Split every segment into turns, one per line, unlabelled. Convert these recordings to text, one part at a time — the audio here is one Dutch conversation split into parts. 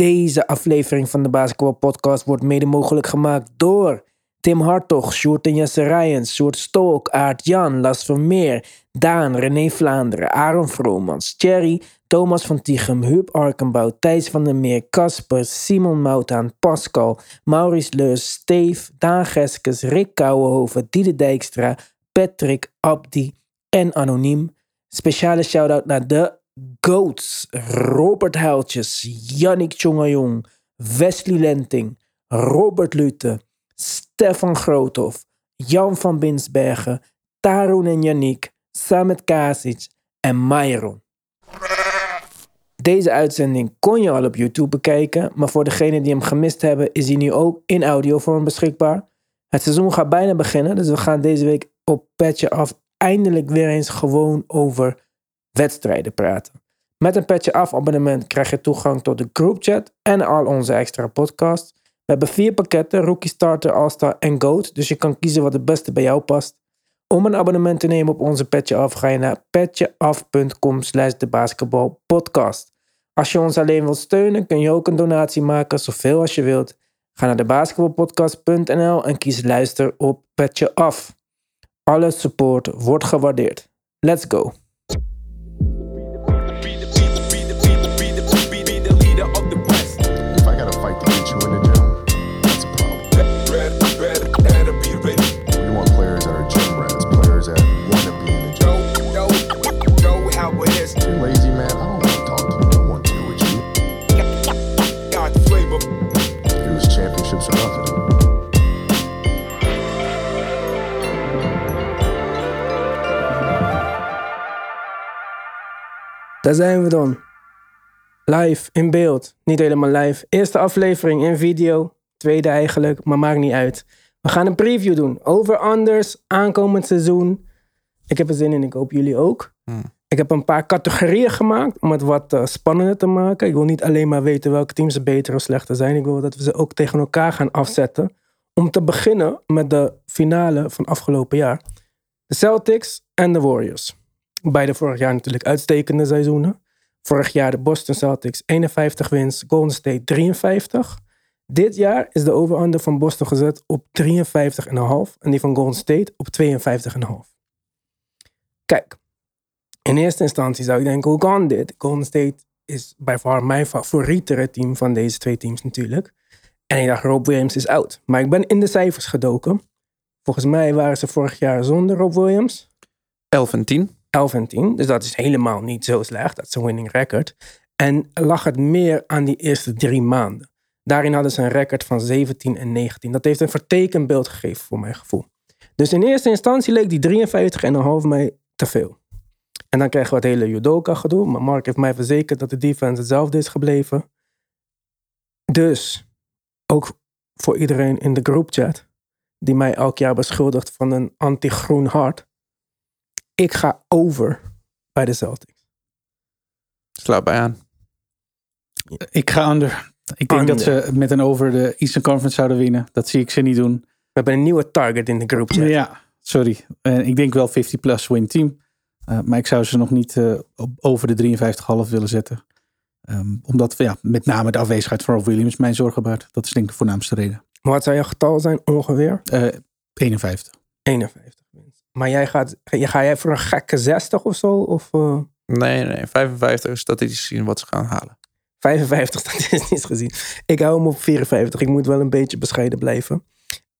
Deze aflevering van de Basketball Podcast wordt mede mogelijk gemaakt door Tim Hartog, Sjoerd en Jesse Rijens, Sjoerd Stolk, Aart Jan, Las Vermeer, Daan, René Vlaanderen, Aaron Vromans, Thierry, Thomas van Tichem, Huub Arkenbouw, Thijs van der Meer, Casper, Simon Moutaan, Pascal, Maurice Leus, Steef, Daan Geskes, Rick Kouwenhoven, Diede Dijkstra, Patrick, Abdi en Anoniem. Speciale shout-out naar de GOATs, Robert Huiltjes, Yannick Tjongajong, Wesley Lenting, Robert Lute, Stefan Groothoff, Jan van Binsbergen, Tarun en Yannick, Samet Kasic en Myron. Deze uitzending kon je al op YouTube bekijken, maar voor degenen die hem gemist hebben, is hij nu ook in audiovorm beschikbaar. Het seizoen gaat bijna beginnen, dus we gaan deze week op Petje Af eindelijk weer eens gewoon over wedstrijden praten. Met een Petje Af abonnement krijg je toegang tot de groupchat en al onze extra podcasts. We hebben vier pakketten, Rookie Starter, All-Star en GOAT, dus je kan kiezen wat het beste bij jou past. Om een abonnement te nemen op onze Petje Af ga je naar petjeaf.com slash basketbalpodcast. Als je ons alleen wilt steunen kun je ook een donatie maken, zoveel als je wilt. Ga naar de basketbalpodcast.nl en kies luister op Petje Af. Alle support wordt gewaardeerd. Let's go. Daar zijn we dan. Live, in beeld. Niet helemaal live. Eerste aflevering in video. Tweede eigenlijk, maar maakt niet uit. We gaan een preview doen. Over anders, aankomend seizoen. Ik heb er zin in, ik hoop jullie ook. Ik heb een paar categorieën gemaakt om het wat eh, spannender te maken. Ik wil niet alleen maar weten welke teams er beter of slechter zijn. Ik wil dat we ze ook tegen elkaar gaan afzetten. Om te beginnen met de finale van afgelopen jaar. De Celtics en de Warriors. Beide vorig jaar natuurlijk uitstekende seizoenen. Vorig jaar de Boston Celtics 51 wins, Golden State 53. Dit jaar is de over-under van Boston gezet op 53,5 en die van Golden State op 52,5. Kijk, in eerste instantie zou ik denken, hoe kan dit? Golden State is bij far mijn favorietere team van deze twee teams natuurlijk. En ik dacht, Rob Williams is out. Maar ik ben in de cijfers gedoken. Volgens mij waren ze vorig jaar zonder Rob Williams.
11 en 10.
11 en 10. Dus dat is helemaal niet zo slecht. Dat is een winning record. En lag het meer aan die eerste drie maanden. Daarin hadden ze een record van 17 en 19. Dat heeft een vertekend beeld gegeven voor mijn gevoel. Dus in eerste instantie leek die 53,5 mij te veel. En dan krijgen we het hele judoka gedoe. Maar Mark heeft mij verzekerd dat de defense hetzelfde is gebleven. Dus, ook voor iedereen in de groupchat... die mij elk jaar beschuldigt van een anti-groen hart... Ik ga over bij de Celtics.
Sluit bij aan.
Ik ga under. Ik denk
Under.
dat ze met een over de Eastern Conference zouden winnen. Dat zie ik ze niet doen.
We hebben een nieuwe target in de groupchat.
Ja, sorry. En ik denk wel 50 plus win team. Uh, maar ik zou ze nog niet uh, op, over de 53,5 willen zetten. Um, omdat ja, met name de afwezigheid van Rob Williams mijn zorgen baart. Dat is denk ik de voornaamste reden.
Maar wat zou jouw getal zijn ongeveer?
Uh, 51.
51. Maar jij gaat, ga jij voor een gekke 60 of zo? Of, uh...
Nee, nee, 55 statistisch gezien wat ze gaan halen.
55 statistisch gezien. Ik hou hem op 54. Ik moet wel een beetje bescheiden blijven.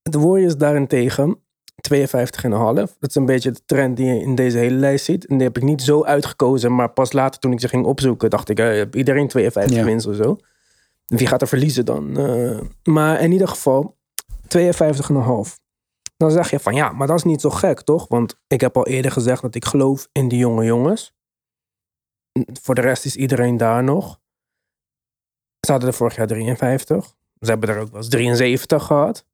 De Warriors daarentegen 52,5. Dat is een beetje de trend die je in deze hele lijst ziet. En die heb ik niet zo uitgekozen, maar pas later toen ik ze ging opzoeken, dacht ik, uh, iedereen 52 ja. wins of zo. Wie gaat er verliezen dan? Uh, maar in ieder geval 52,5. Dan zeg je van ja, maar dat is niet zo gek, toch? Want ik heb al eerder gezegd dat ik geloof in die jonge jongens. Voor de rest is iedereen daar nog. Ze hadden er vorig jaar 53. Ze hebben er ook wel eens 73 gehad.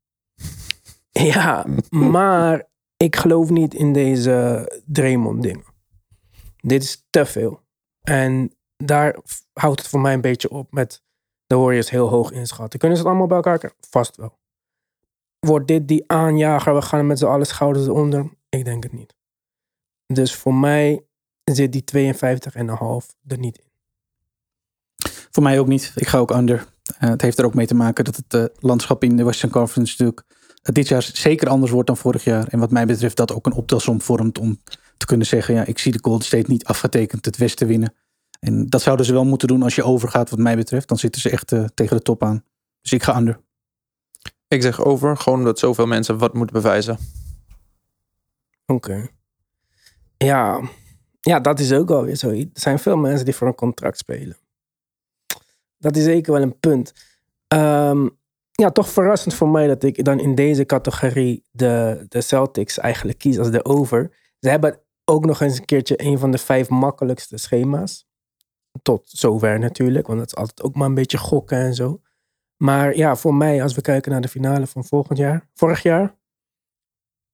ja, maar ik geloof niet in deze Draymond dingen. Dit is te veel. En daar houdt het voor mij een beetje op met de Warriors heel hoog inschatten. Kunnen ze het allemaal bij elkaar? Vast wel. Wordt dit die aanjager? We gaan met z'n allen schouders eronder? Ik denk het niet. Dus voor mij zit die 52,5 er niet in.
Voor mij ook niet. Ik ga ook under. Eh, het heeft er ook mee te maken dat het eh, landschap in de Western Conference natuurlijk eh, dit jaar zeker anders wordt dan vorig jaar. En wat mij betreft dat ook een optelsom vormt om te kunnen zeggen, ja, ik zie de Golden State niet afgetekend het Westen winnen. En dat zouden ze wel moeten doen als je overgaat wat mij betreft. Dan zitten ze echt tegen de top aan. Dus ik ga under.
Ik zeg over, gewoon omdat zoveel mensen wat moeten bewijzen.
Oké. Ja. ja, dat is ook alweer zo. Er zijn veel mensen die voor een contract spelen. Dat is zeker wel een punt. Ehm, ja, toch verrassend voor mij dat ik dan in deze categorie de, de Celtics eigenlijk kies als de over. Ze hebben ook nog eens een keertje een van de vijf makkelijkste schema's. Tot zover natuurlijk, want dat is altijd ook maar een beetje gokken en zo. Maar ja, voor mij, als we kijken naar de finale van volgend jaar, vorig jaar,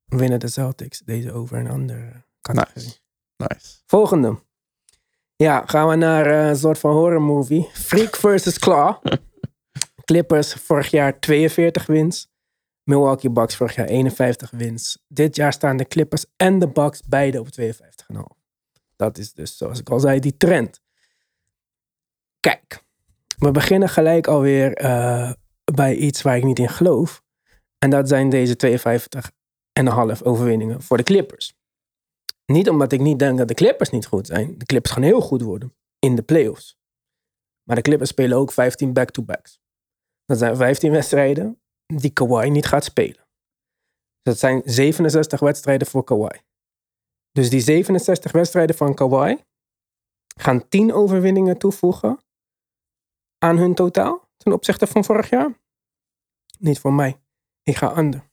winnen de Celtics deze over een andere categorie.
Nice. Nice.
Volgende. Ja, gaan we naar eh, een soort van horror movie. Freak versus Claw. Clippers vorig jaar 42 wins. Milwaukee Bucks vorig jaar 51 wins. Dit jaar staan de Clippers en de Bucks beide op 52,5. Dat is dus, zoals ik al zei, die trend. Kijk, we beginnen gelijk alweer eh, bij iets waar ik niet in geloof. En dat zijn deze 52,5 overwinningen voor de Clippers. Niet omdat ik niet denk dat de Clippers niet goed zijn. De Clippers gaan heel goed worden in de playoffs. Maar de Clippers spelen ook 15 back-to-backs. Dat zijn 15 wedstrijden die Kawhi niet gaat spelen. Dat zijn 67 wedstrijden voor Kawhi. Dus die 67 wedstrijden van Kawhi gaan 10 overwinningen toevoegen aan hun totaal ten opzichte van vorig jaar. Niet voor mij. Ik ga under.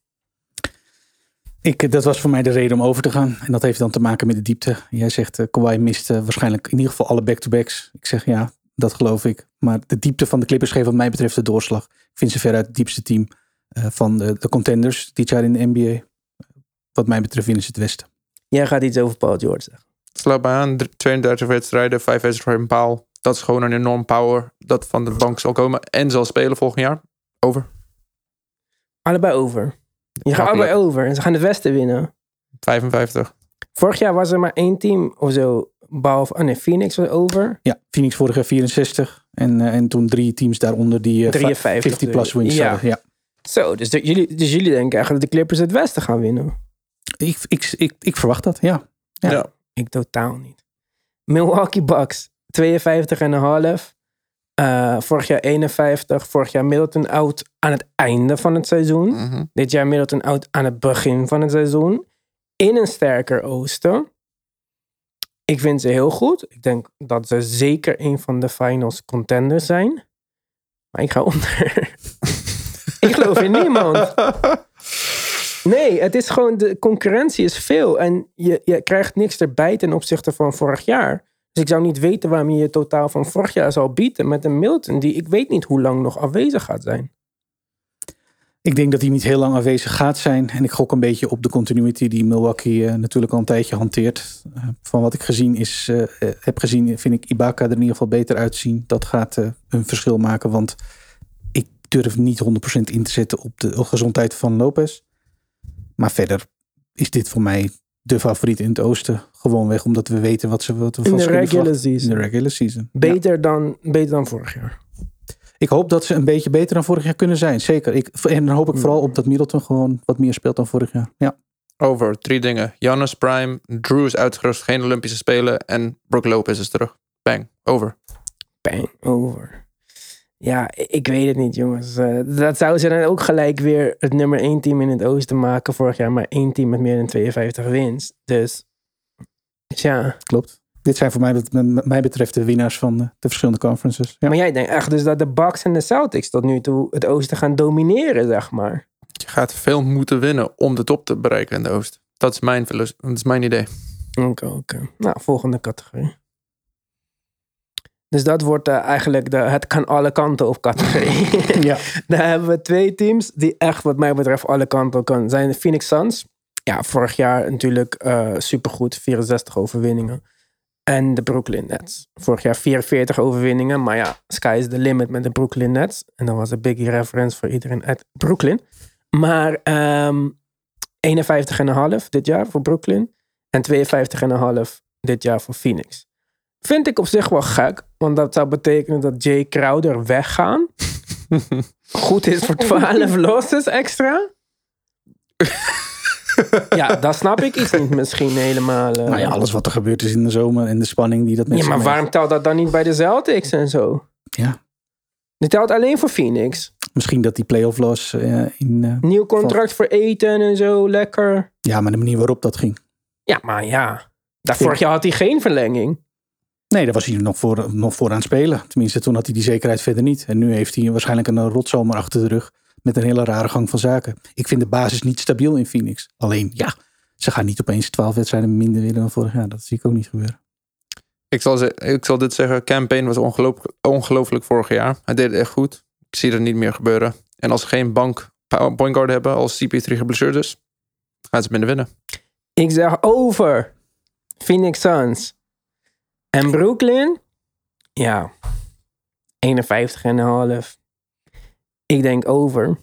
Ik, dat was voor mij de reden om over te gaan. En dat heeft dan te maken met de diepte. Jij zegt, uh, Kawhi mist uh, waarschijnlijk in ieder geval alle back-to-backs. Ik zeg ja, dat geloof ik. Maar de diepte van de Clippers geeft wat mij betreft de doorslag. Ik vind ze veruit het diepste team uh, van de, de, contenders dit jaar in de NBA. Wat mij betreft winnen ze het Westen.
Jij gaat iets over Paul George zeggen.
Sluit bij aan, 32 wedstrijden, 5 wedstrijden paal. Dat is gewoon een enorm power dat van de bank zal komen en zal spelen volgend jaar. Over.
Allebei over. Je gaat allebei over. En ze gaan het Westen winnen.
55.
Vorig jaar was er maar één team of zo. Behalve, oh nee, Phoenix was over.
Ja, Phoenix vorig jaar 64. En, uh, en toen drie teams daaronder die uh,
53
50 plus wins
ja.
hadden. Ja.
Zo, dus, de, jullie, dus jullie denken eigenlijk dat de Clippers het Westen gaan winnen?
Ik, ik, ik, ik verwacht dat, ja.
Ja. ja.
Ik totaal niet. Milwaukee Bucks, 52,5. Uh, vorig jaar 51. Vorig jaar Middleton out aan het einde van het seizoen.
Mm -hmm.
Dit jaar Middleton out aan het begin van het seizoen. In een sterker oosten. Ik vind ze heel goed. Ik denk dat ze zeker een van de finals contenders zijn. Maar ik ga onder. ik geloof in niemand. Nee, het is gewoon, de concurrentie is veel. En je, je krijgt niks erbij ten opzichte van vorig jaar. Dus ik zou niet weten waarom je je totaal van vorig jaar zal bieden met een Milton die ik weet niet hoe lang nog afwezig gaat zijn.
Ik denk dat hij niet heel lang afwezig gaat zijn. En ik gok een beetje op de continuity die Milwaukee uh, natuurlijk al een tijdje hanteert. Uh, van wat ik gezien is, uh, heb gezien, vind ik Ibaka er in ieder geval beter uitzien. Dat gaat een verschil maken, want ik durf niet 100% in te zetten op de gezondheid van Lopez. Maar verder is dit voor mij de favoriet in het oosten. Gewoonweg omdat we weten wat ze wat we
in
van
de regular season.
In de regular season.
Beter, ja. dan, beter dan vorig jaar.
Ik hoop dat ze een beetje beter dan vorig jaar kunnen zijn. Zeker. Ik, en dan hoop ik vooral op dat Middleton gewoon wat meer speelt dan vorig jaar. Ja.
Over drie dingen. Janus Prime, Drew is uitgerust, geen Olympische Spelen en Brook Lopez is terug. Bang, over.
Bang, over. Ja, ik weet het niet, jongens. Uh, dat zou ze dan ook gelijk weer het nummer 1 team in het oosten maken. Vorig jaar maar één team met meer dan 52 wins. Dus, dus ja.
Klopt. Dit zijn voor mij, mij betreft de winnaars van de, de verschillende conferences.
Ja. Maar jij denkt echt dus dat de Bucks en de Celtics tot nu toe het oosten gaan domineren, zeg maar.
Je gaat veel moeten winnen om de top te bereiken in de oost. Dat is mijn, dat is mijn idee.
Oké, okay, oké. Okay. Nou, volgende categorie. Dus dat wordt uh, eigenlijk de het kan alle kanten op categorie.
ja.
Daar hebben we twee teams die echt wat mij betreft alle kanten op kunnen. Zijn de Phoenix Suns. Ja, vorig jaar natuurlijk uh, supergoed. 64 overwinningen. En de Brooklyn Nets. Vorig jaar 44 overwinningen. Maar ja, sky is the limit met de Brooklyn Nets. En dan was een biggie reference voor iedereen uit Brooklyn. Maar um, 51,5 dit jaar voor Brooklyn. En 52,5 dit jaar voor Phoenix. Vind ik op zich wel gek. Want dat zou betekenen dat Jay Crowder weggaan. goed is voor 12 losses extra. ja, dat snap ik iets niet misschien helemaal. eh.
Nou ja, alles wat er gebeurd is in de zomer en de spanning die dat met
Ja, maar waarom telt dat dan niet bij de Celtics en zo?
Ja,
Dit telt alleen voor Phoenix.
misschien dat die playoff loss eh, in... eh,
Nieuw contract voor eten en zo, lekker.
ja, maar de manier waarop dat ging.
Ja, maar ja. Daar vorig jaar had hij geen verlenging.
Nee, daar was hij nog voor, nog voor aan het spelen. Tenminste, toen had hij die zekerheid verder niet. En nu heeft hij waarschijnlijk een rotzomer achter de rug. Met een hele rare gang van zaken. Ik vind de basis niet stabiel in Phoenix. Alleen, ja, ze gaan niet opeens 12 wedstrijden minder winnen dan vorig jaar. Dat zie ik ook niet gebeuren.
Ik zal, ze- ik zal dit zeggen. Campaign was ongelooflijk, ongelooflijk vorig jaar. Hij deed het echt goed. Ik zie dat niet meer gebeuren. En als ze geen bank point guard hebben, als CP3 geblesseerd is, gaan ze minder winnen.
Ik zeg over Phoenix Suns. En Brooklyn? Ja. 51,5. Ik denk over.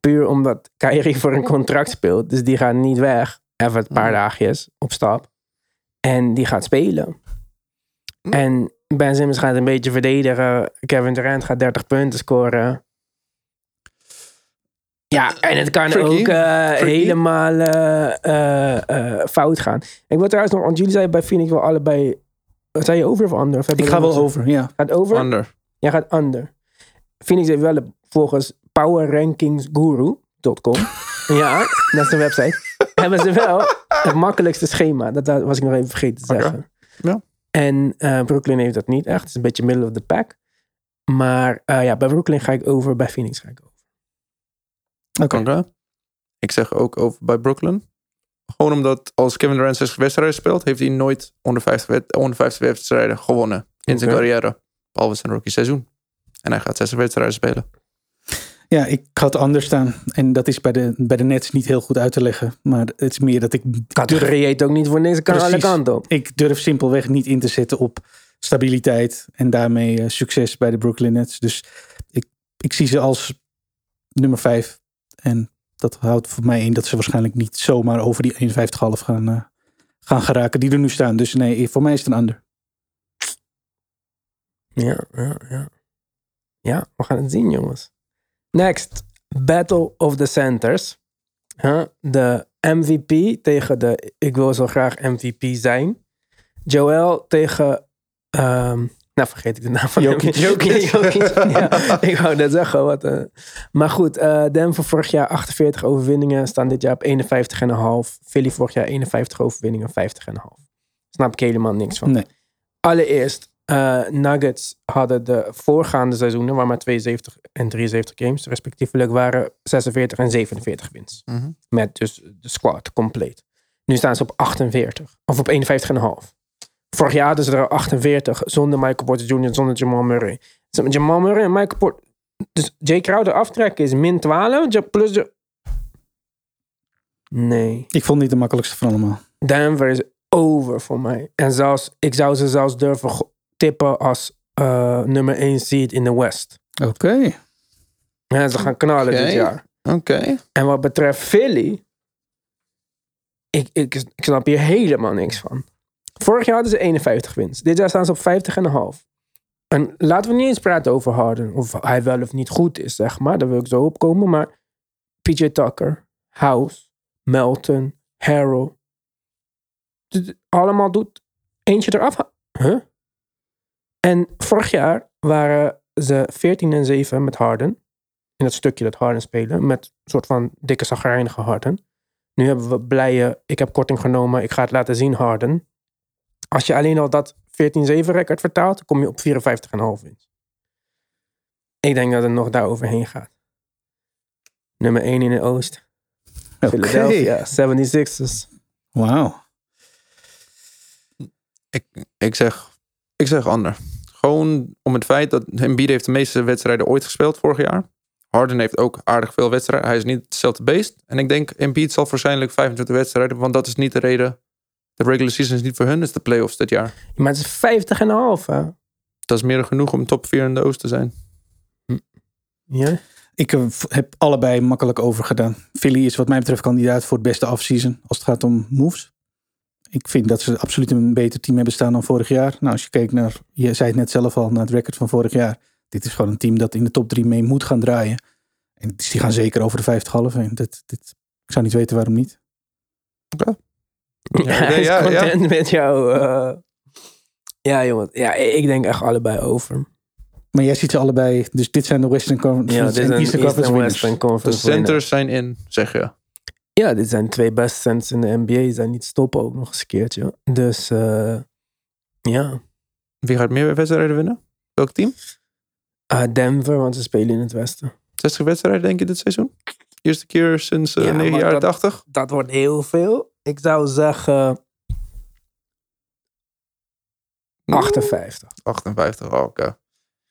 Puur omdat Kyrie voor een contract speelt. Dus die gaat niet weg. Even een paar dagjes op stap. En die gaat spelen. En Ben Simmons gaat een beetje verdedigen. Kevin Durant gaat 30 punten scoren. Ja, en het kan
Tricky.
ook eh, helemaal eh, eh, eh, fout gaan. Ik wil trouwens nog, want jullie zeiden bij Phoenix wel allebei. Wat zei je over of under? Of heb
Ik ga wel over, ja.
Gaat over?
Under.
Jij gaat under. Phoenix heeft wel een- volgens powerrankingsguru.com. ja, dat is de website. hebben ze wel het makkelijkste schema. Dat, was ik nog even vergeten te zeggen.
Ja.
En eh, Brooklyn heeft dat niet echt. Het is een beetje middle of the pack. Maar eh, ja, bij Brooklyn ga ik over. Bij Phoenix ga ik over.
Oké.
Oké. Ik zeg ook over bij Brooklyn. Gewoon omdat als Kevin Durant 60 wedstrijden speelt, heeft hij nooit onder 50, wed- onder 50 wedstrijden gewonnen in zijn carrière. Behalve zijn rookie seizoen. En hij gaat 60 wedstrijden spelen.
Ja, ik had anders staan. En dat is bij de, bij de Nets niet heel goed uit te leggen. Maar het is meer dat ik
Categorie ook niet voor niks. Kan alle kanten op.
ik durf simpelweg niet in te zetten op stabiliteit en daarmee eh, succes bij de Brooklyn Nets. Dus ik, ik zie ze als nummer vijf. En dat houdt voor mij in dat ze waarschijnlijk niet zomaar over die 51,5 gaan, eh, gaan geraken die er nu staan. Dus nee, voor mij is het een ander.
Ja, ja, ja. Ja, we gaan het zien, jongens. Next, Battle of the Centers. Huh? De MVP tegen de ik wil zo graag MVP zijn. Joel tegen. ehm, nou, vergeet ik de naam van
Jokic.
Jokic. Jokic. Ja, ik wou net zeggen. Wat, eh. Maar goed, eh Denver vorig jaar 48 overwinningen. Staan dit jaar op 51,5. Philly vorig jaar 51 overwinningen, 50,5. Snap ik helemaal niks van.
Nee.
Allereerst, eh, Nuggets hadden de voorgaande seizoenen, waar maar 72 en 73 games respectievelijk waren, 46 en 47 wins.
Mhm.
Met dus de squad compleet. Nu staan ze op 48, of op 51,5. Vorig jaar hadden ze er 48 zonder Michael Porter Jr., zonder Jamal Murray. Jamal Murray en Michael Porter. Dus Jay Crowder aftrekken is min 12, Ja, plus de. Nee.
Ik vond het niet de makkelijkste van allemaal.
Denver is over voor mij. En zelfs, ik zou ze zelfs durven tippen als eh, nummer 1 seed in de West.
Oké.
Ja, ze gaan knallen dit jaar.
Oké.
En wat betreft Philly, ik, ik, ik snap hier helemaal niks van. Vorig jaar hadden ze 51 wins. Dit jaar staan ze op 50,5. En laten we niet eens praten over Harden. Of hij wel of niet goed is, zeg maar. Daar wil ik zo op komen. Maar PJ Tucker, House, Melton, Harrell. Allemaal doet eentje eraf. Huh? En vorig jaar waren ze 14 en 7 met Harden. In dat stukje dat Harden spelen. Met een soort van dikke zagrijnige Harden. Nu hebben we blije, ik heb korting genomen, ik ga het laten zien Harden. Als je alleen al dat 14-7 record vertaalt, kom je op 54,5 wins. Ik denk dat het nog daar overheen gaat. Nummer 1 in de Oost. Philadelphia, 76ers.
Wauw.
Ik, ik, zeg, ik zeg ander. Gewoon om het feit dat Embiid heeft de meeste wedstrijden ooit gespeeld vorig jaar. Harden heeft ook aardig veel wedstrijden. Hij is niet hetzelfde beest. En ik denk Embiid zal waarschijnlijk 25 wedstrijden, want dat is niet de reden. De regular season is niet voor hun, het is de playoffs dit jaar.
Maar het is 50,5 hè?
Dat is meer dan genoeg om top 4 in de Oost te zijn.
Ja?
Ik eh, heb allebei makkelijk overgedaan. Philly is wat mij betreft kandidaat voor het beste offseason als het gaat om moves. Ik vind dat ze absoluut een beter team hebben staan dan vorig jaar. Nou, als je kijkt naar, je zei het net zelf al, naar het record van vorig jaar. dit is gewoon een team dat in de top drie mee moet gaan draaien. En dus die gaan zeker over de 50 heen. Dit, dit, ik zou niet weten waarom niet.
Ja, hij is
ja, ja.
content met jou. eh. ja, jongen. Ja, ik denk echt allebei over.
Maar jij ziet ze allebei. Dus dit zijn de Western Conference
Ja, dit
en
zijn
Eastern
East
Conference.
Western
De
Conference winners.
centers zijn in, zeg je.
Ja, dit zijn twee beste centers in de NBA. Die zijn niet stoppen ook nog eens een keertje. Dus eh, ja.
Wie gaat meer wedstrijden winnen? Welk team?
Ah, Denver, want ze spelen in het westen.
60 wedstrijden denk je dit seizoen? Eerste keer sinds eh
Ja,
9
maar
jaar
dat-
80?
Dat wordt heel veel. Ik zou zeggen 58.
58, oh, oké.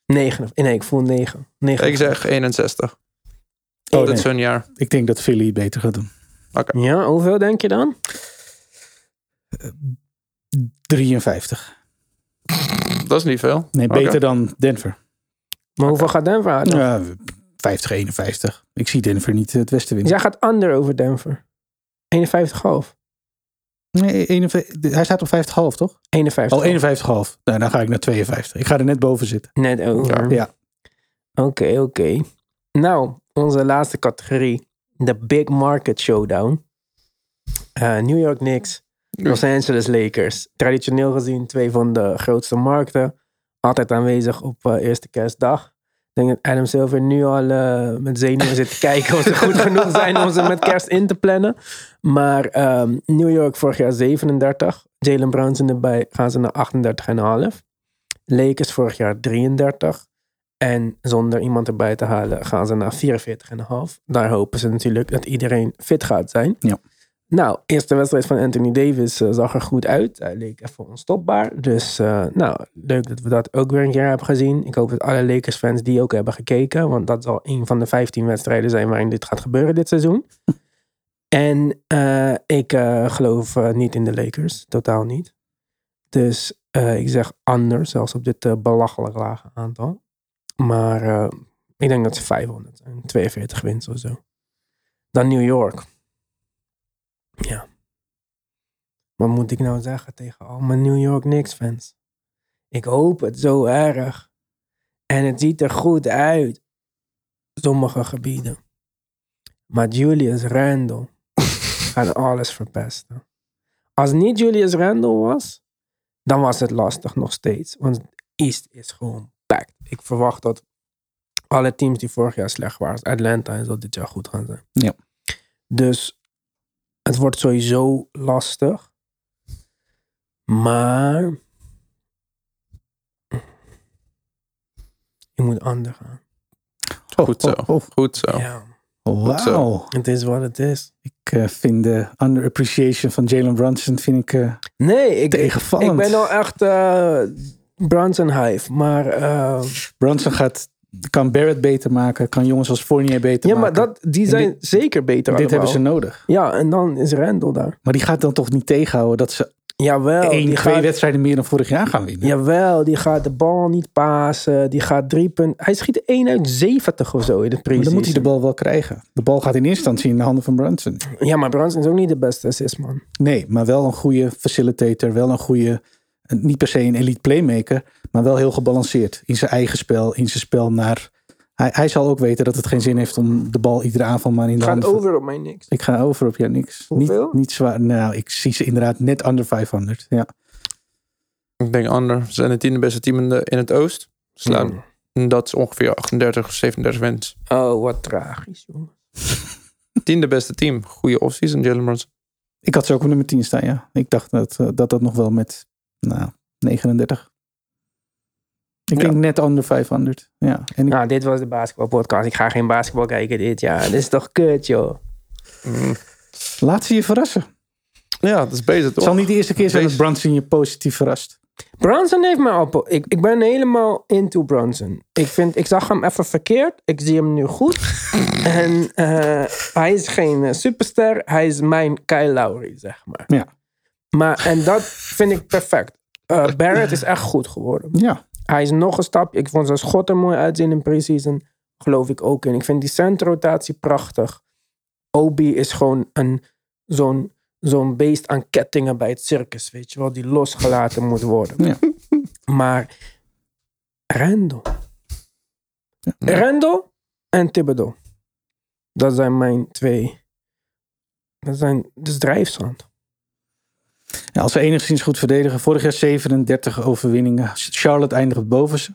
9. Nee, ik voel 9. 9.
Ik zeg 61.
Oh,
dat
nee.
is zo'n jaar.
Ik denk dat Philly beter gaat doen.
Ja, hoeveel denk je dan?
53.
Dat is niet veel.
Nee, beter dan Denver.
Maar hoeveel gaat Denver halen?
Ja, 50, 51. Ik zie Denver niet het westen
Dus
winnen.
jij gaat under over Denver. 51,5.
Nee, 51 hij staat op 50,5 toch?
51.
Oh, 51,5. Nou, dan ga ik naar 52. Ik ga er net boven zitten.
Net over.
Ja.
Oké, oké. Nou, onze laatste categorie. De Big Market Showdown. Eh, New York Knicks. Los Angeles Lakers. Traditioneel gezien twee van de grootste markten. Altijd aanwezig op eh, eerste kerstdag. Ik denk dat Adam Silver nu al eh, met zenuwen zit te kijken of ze goed genoeg zijn om ze met kerst in te plannen. Maar ehm, New York vorig jaar 37. Jalen Brunson erbij gaan ze naar 38,5. Lakers vorig jaar 33. En zonder iemand erbij te halen gaan ze naar 44,5. Daar hopen ze natuurlijk dat iedereen fit gaat zijn.
Ja.
Nou, eerste wedstrijd van Anthony Davis eh, zag er goed uit. Hij leek even onstopbaar. Dus eh, nou, leuk dat we dat ook weer een keer hebben gezien. Ik hoop dat alle Lakers-fans die ook hebben gekeken. Want dat zal een van de 15 wedstrijden zijn waarin dit gaat gebeuren dit seizoen. en eh, ik geloof niet in de Lakers. Totaal niet. Dus ik zeg anders, zelfs op dit belachelijk lage aantal. Maar eh, ik denk dat ze 500 zijn. 42 wins of zo. Dan New York. Ja. Wat moet ik nou zeggen tegen al mijn New York Knicks fans? Ik hoop het zo erg. En het ziet er goed uit. Sommige gebieden. Maar Julius Randle gaat alles verpesten. Als niet Julius Randle was, dan was het lastig nog steeds. Want East is gewoon. Ik verwacht dat alle teams die vorig jaar slecht waren, Atlanta en zo dit jaar goed gaan zijn.
Ja.
Dus het wordt sowieso lastig. Maar je moet ander gaan.
Goed zo.
Oh, oh,
Goed zo.
Ja,
oh.
Goed zo.
Wauw.
het is wat het is.
Ik eh, vind de underappreciation van Jalen Brunson vind ik eh,
Nee, ik, ik,
tegenvallend.
ik ben al echt eh Brunson hive, maar eh,
Brunson gaat, kan Barrett beter maken, kan jongens als Fournier beter
ja, maar
maken.
dat, die zijn zeker beter
dit hebben ze nodig.
Ja, en dan is Randall daar.
Maar die gaat dan toch niet tegenhouden dat ze
Jawel,
één,
die
twee
gaat,
wedstrijden meer dan vorig jaar gaan winnen.
jawel, die gaat de bal niet pasen. Die gaat drie punten. Hij schiet 1 uit 70 of zo in de
maar
preseason.
dan moet hij de bal wel krijgen. De bal gaat in eerste instantie in de handen van Brunson.
Ja, maar Brunson is ook niet de beste assistman.
Nee, maar wel een goede facilitator. Wel een goede, niet per se een elite playmaker. Maar wel heel gebalanceerd. In zijn eigen spel, in zijn spel naar... Hij, hij zal ook weten dat het geen zin heeft om de bal iedere aanval maar in de
Gaat
handen van...
over op mij niks.
Ik ga over op jou niks.
Hoeveel?
Niet, niet zwaar. Nou, ik zie ze inderdaad net under 500. Ja.
Ik denk ander. Ze zijn het tiende beste team in, de, in het oosten. Slaan.
Hmm.
En Dat is ongeveer 38, 37 wins.
Oh, wat tragisch, jongen.
Tiende beste team. Goede offseason, Jalen Brunson.
Ik had ze ook op nummer 10 staan, ja. Ik dacht dat eh, dat, dat nog wel met nou, 39. Ik
Ja.
denk net under 500. Ja. En ik,
Nou, dit was de basketbalpodcast. Ik ga geen basketbal kijken dit jaar. Dit is toch kut, joh.
Mm.
laat ze je verrassen.
Ja, dat is beter
Het
toch?
zal niet de eerste keer zijn dat Brunson je positief verrast.
Brunson heeft me al... Ik, ik ben helemaal into Brunson. Ik, vind, ik zag hem even verkeerd. Ik zie hem nu goed. en eh, hij is geen eh, superster. Hij is mijn Kyle Lowry, zeg maar.
Ja.
Maar, en dat vind ik perfect. Eh, Barrett is echt goed geworden.
Ja.
Hij is nog een stap. Ik vond zijn schot er mooi uitzien in preseason. Geloof ik ook in. Ik vind die centrotatie prachtig. Obi is gewoon een, zo'n, zo'n beest aan kettingen bij het circus. Weet je wel, die losgelaten moet worden.
Ja.
Maar Randall.
Ja.
Randall en Thibodeau. Dat zijn mijn twee. Dat zijn dus drijfzand.
Als we enigszins goed verdedigen. Vorig jaar 37 overwinningen. Charlotte eindigt boven ze.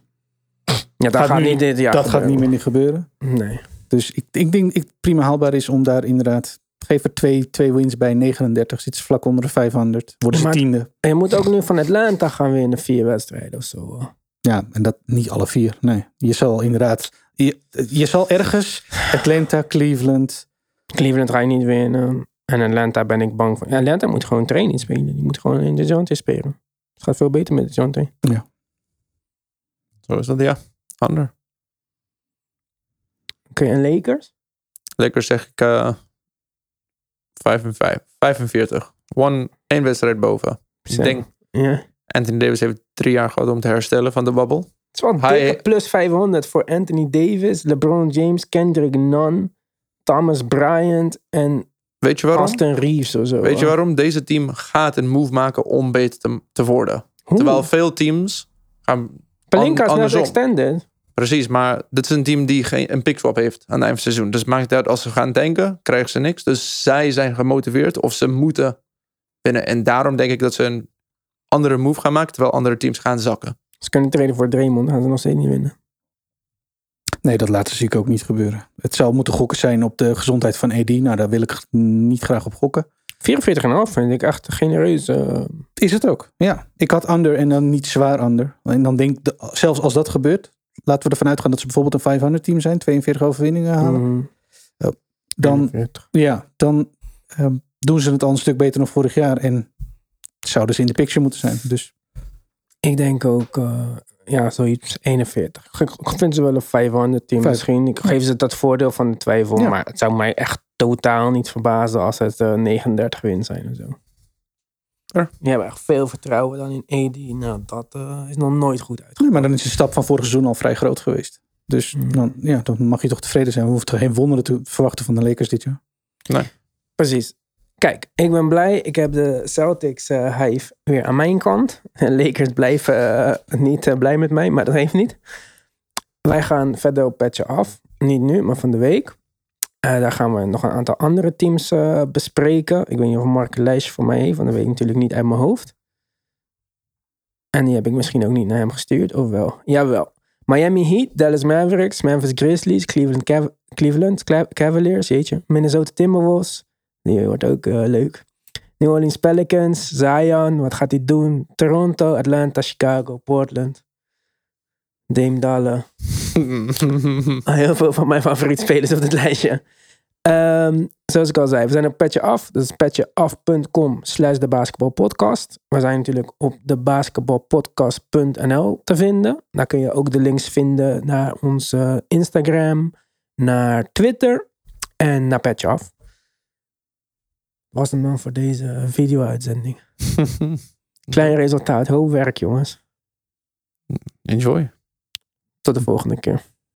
Ja, dat
Gaat
gaat,
nu-
niet dit jaar
dat gaat niet
gebeuren.
meer gebeuren.
Nee.
Dus ik, ik denk ik prima haalbaar is om daar inderdaad... Geef er twee, twee wins bij 39. Zit ze vlak onder de 500. Worden ze tiende.
En je moet ook nu van Atlanta gaan winnen, vier wedstrijden of zo.
Ja, en dat niet alle vier. Nee, je zal inderdaad... Je, je zal ergens Atlanta, Cleveland...
Cleveland ga je niet winnen. En Atlanta ben ik bang voor. Atlanta moet gewoon training spelen. Die moet gewoon in de Jonte spelen. Het gaat veel beter met de Jonte.
Zo is dat, ja. Ander.
Oké, en Lakers?
Lekker zeg ik eh 5 en 5. 45. One, één wedstrijd boven. Ik denk,
Ja. Het
Anthony Davis heeft drie jaar gehad om te herstellen van de babbel.
is wel
Hij-
plus 500 voor Anthony Davis, LeBron James, Kendrick Nunn, Thomas Bryant en
Weet je waarom?
Austin Reeves of zo.
Weet je waarom? Deze team gaat een move maken om beter te, te worden. Terwijl veel teams gaan...
Pelinka is net extended.
Precies, maar dit is een team die geen, een pickswap heeft aan het eind van het seizoen. Dus het maakt uit als ze gaan tanken, krijgen ze niks. Dus zij zijn gemotiveerd of ze moeten winnen. En daarom denk ik dat ze een andere move gaan maken, terwijl andere teams gaan zakken.
Ze kunnen treden voor Draymond, gaan ze nog steeds niet winnen.
Nee, dat laten zie ik ook niet gebeuren. Het zou moeten gokken zijn op de gezondheid van AD. Nou, daar wil ik niet graag op gokken.
44,5 vind ik echt genereus. eh.
Is het ook. Ja, ik had under en dan niet zwaar under. En dan denk ik, zelfs als dat gebeurt, laten we ervan uitgaan dat ze bijvoorbeeld een 500 team zijn, 42 overwinningen halen.
mhm,
Dan,
44.
ja, dan ehm, doen ze het al een stuk beter dan vorig jaar. En zouden ze in de picture moeten zijn. Dus
Ik denk ook, eh, ja, zoiets 41. Ik, ik vind ze wel een 500 team
Vijf.
misschien. Ik geef ze dat voordeel van de twijfel.
Ja.
Maar het zou mij echt totaal niet verbazen als het eh, 39 win zijn of zo.
Ja.
Die hebben echt veel vertrouwen dan in AD. Nou, dat eh, is nog nooit goed uit.
Ja, maar dan is de stap van vorig seizoen al vrij groot geweest. Dus
Mm.
dan, ja, dan mag je toch tevreden zijn. We hoeven toch geen wonderen te verwachten van de Lakers dit jaar.
Precies. Kijk, ik ben blij. Ik heb de Celtics eh hive weer aan mijn kant. Lakers blijven eh, niet eh, blij met mij, maar dat heeft niet. Wij gaan verder patchen af. Niet nu, maar van de week. Eh, daar gaan we nog een aantal andere teams eh, bespreken. Ik weet niet of Mark een lijstje voor mij heeft, want dat weet ik natuurlijk niet uit mijn hoofd. En die heb ik misschien ook niet naar hem gestuurd, of wel? Jawel. Miami Heat, Dallas Mavericks, Memphis Grizzlies, Cleveland, Cleveland Cavaliers, jeetje. Minnesota Timberwolves, die wordt ook eh, leuk. New Orleans Pelicans, Zion, wat gaat hij doen? Toronto, Atlanta, Chicago, Portland. Dame Dalle. Heel veel van mijn favoriete spelers op dit lijstje. Ehm, zoals ik al zei, we zijn op Petje Af. Dat is petjeaf.com slash de basketbalpodcast. We zijn natuurlijk op de basketbalpodcast.nl te vinden. Daar kun je ook de links vinden naar onze Instagram, naar Twitter en naar Petje Af. Was het dan voor deze video-uitzending. Klein resultaat, hoop werk jongens.
Enjoy.
Tot de volgende keer.